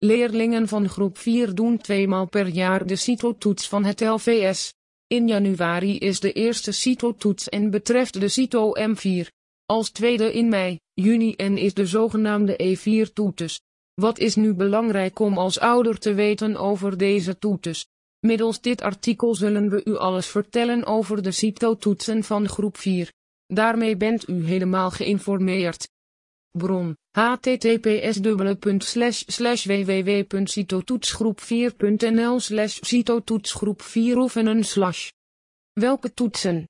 Leerlingen van groep 4 doen tweemaal per jaar de CITO-toets van het LVS. In januari is de eerste CITO-toets en betreft de CITO M4. Als tweede in mei, juni en is de zogenaamde E4-toetes. Wat is nu belangrijk om als ouder te weten over deze toetes? Middels dit artikel zullen we u alles vertellen over de CITO-toetsen van groep 4. Daarmee bent u helemaal geïnformeerd. Bron https www.citotoetsgroep4.nl slash citotoetsgroep 4 oefenen slash Welke toetsen?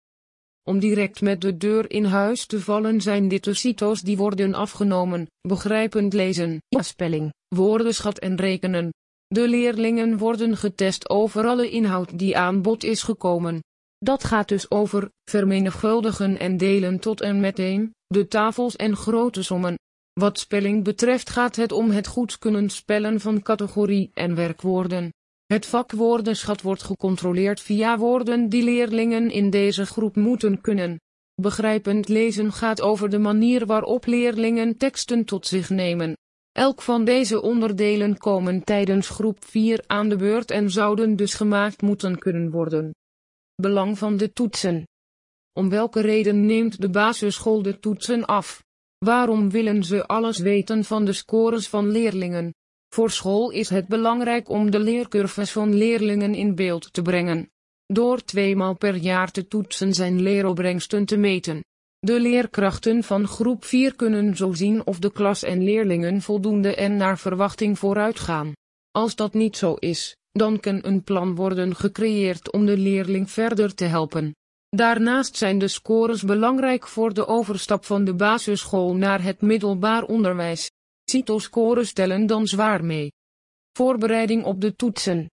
Om direct met de deur in huis te vallen zijn dit de CITO's die worden afgenomen, begrijpend lezen, spelling, woordenschat en rekenen. De leerlingen worden getest over alle inhoud die aan bod is gekomen. Dat gaat dus over vermenigvuldigen en delen tot en met 1, de tafels en grote sommen. Wat spelling betreft gaat het om het goed kunnen spellen van categorie en werkwoorden. Het vakwoordenschat wordt gecontroleerd via woorden die leerlingen in deze groep moeten kunnen. Begrijpend lezen gaat over de manier waarop leerlingen teksten tot zich nemen. Elk van deze onderdelen komen tijdens groep 4 aan de beurt en zouden dus gemaakt moeten kunnen worden. Belang van de toetsen. Om welke reden neemt de basisschool de toetsen af? Waarom willen ze alles weten van de scores van leerlingen? Voor school is het belangrijk om de leercurves van leerlingen in beeld te brengen. Door tweemaal per jaar te toetsen zijn leeropbrengsten te meten. De leerkrachten van groep 4 kunnen zo zien of de klas en leerlingen voldoende en naar verwachting vooruitgaan. Als dat niet zo is, dan kan een plan worden gecreëerd om de leerling verder te helpen. Daarnaast zijn de scores belangrijk voor de overstap van de basisschool naar het middelbaar onderwijs. CITO-scores stellen dan zwaar mee. Voorbereiding op de toetsen.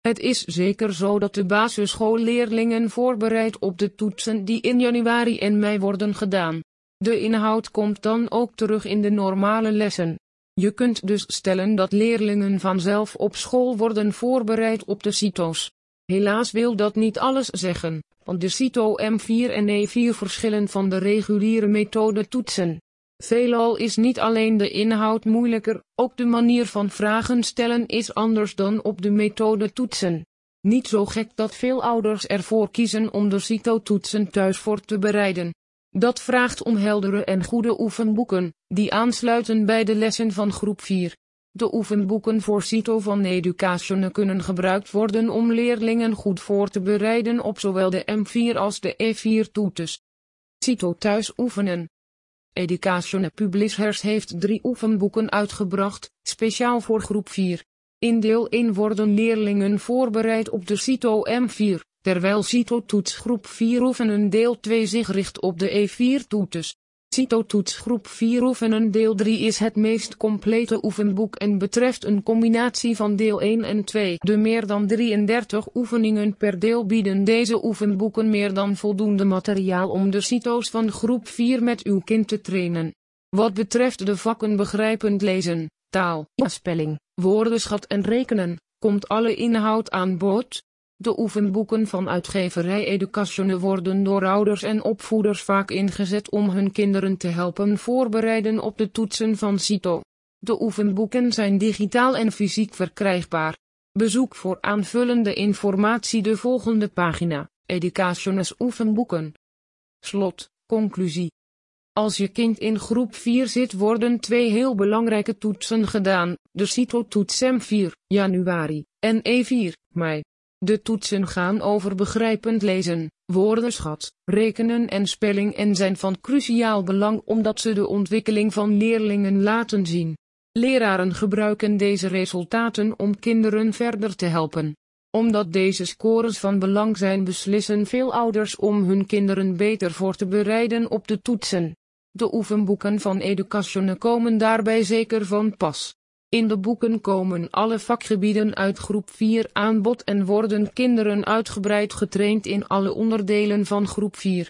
Het is zeker zo dat de basisschoolleerlingen voorbereid op de toetsen die in januari en mei worden gedaan. De inhoud komt dan ook terug in de normale lessen. Je kunt dus stellen dat leerlingen vanzelf op school worden voorbereid op de CITO's. Helaas wil dat niet alles zeggen, want de CITO M4 en E4 verschillen van de reguliere methode toetsen. Veelal is niet alleen de inhoud moeilijker, ook de manier van vragen stellen is anders dan op de methode toetsen. Niet zo gek dat veel ouders ervoor kiezen om de CITO-toetsen thuis voor te bereiden. Dat vraagt om heldere en goede oefenboeken, die aansluiten bij de lessen van groep 4. De oefenboeken voor CITO van Education kunnen gebruikt worden om leerlingen goed voor te bereiden op zowel de M4 als de E4-toetes. CITO thuis oefenen. Education Publishers heeft drie oefenboeken uitgebracht, speciaal voor groep 4. In deel 1 worden leerlingen voorbereid op de CITO M4, terwijl CITO toetsgroep 4 oefenen deel 2 zich richt op de E4-toetes. CITO-toets groep 4 oefenen deel 3 is het meest complete oefenboek en betreft een combinatie van deel 1 en 2. De meer dan 33 oefeningen per deel bieden deze oefenboeken meer dan voldoende materiaal om de CITO's van groep 4 met uw kind te trainen. Wat betreft de vakken begrijpend lezen, taal, spelling, woordenschat en rekenen, komt alle inhoud aan bod. De oefenboeken van uitgeverij Education worden door ouders en opvoeders vaak ingezet om hun kinderen te helpen voorbereiden op de toetsen van CITO. De oefenboeken zijn digitaal en fysiek verkrijgbaar. Bezoek voor aanvullende informatie de volgende pagina, Educationes oefenboeken. Slot, conclusie. Als je kind in groep 4 zit worden twee heel belangrijke toetsen gedaan, de CITO-toets M4, januari, en E4, mei. De toetsen gaan over begrijpend lezen, woordenschat, rekenen en spelling en zijn van cruciaal belang omdat ze de ontwikkeling van leerlingen laten zien. Leraren gebruiken deze resultaten om kinderen verder te helpen. Omdat deze scores van belang zijn beslissen veel ouders om hun kinderen beter voor te bereiden op de toetsen. De oefenboeken van Education komen daarbij zeker van pas. In de boeken komen alle vakgebieden uit groep 4 aan bod en worden kinderen uitgebreid getraind in alle onderdelen van groep 4.